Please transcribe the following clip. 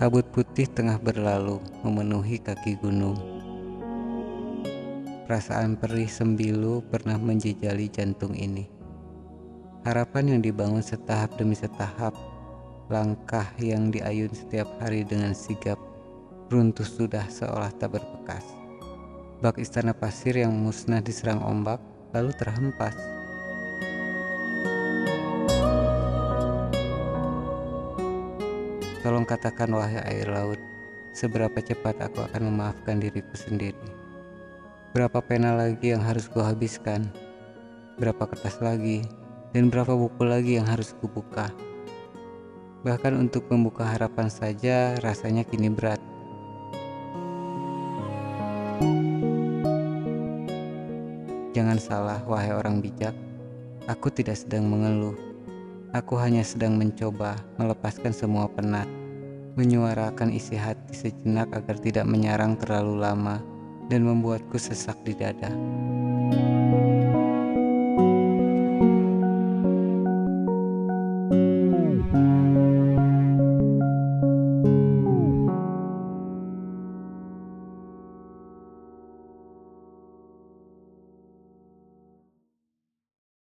Kabut putih tengah berlalu memenuhi kaki gunung. Perasaan perih sembilu pernah menjejali jantung ini. Harapan yang dibangun setahap demi setahap, langkah yang diayun setiap hari dengan sigap, runtuh sudah seolah tak berbekas. Bak istana pasir yang musnah diserang ombak, lalu terhempas. Tolong katakan wahai air laut, seberapa cepat aku akan memaafkan diriku sendiri. Berapa pena lagi yang harus kuhabiskan? Berapa kertas lagi? Dan berapa buku lagi yang harus kubuka? Bahkan untuk membuka harapan saja rasanya kini berat. Jangan salah, wahai orang bijak. Aku tidak sedang mengeluh Aku hanya sedang mencoba melepaskan semua penat, menyuarakan isi hati sejenak agar tidak menyarang terlalu lama dan membuatku sesak di dada.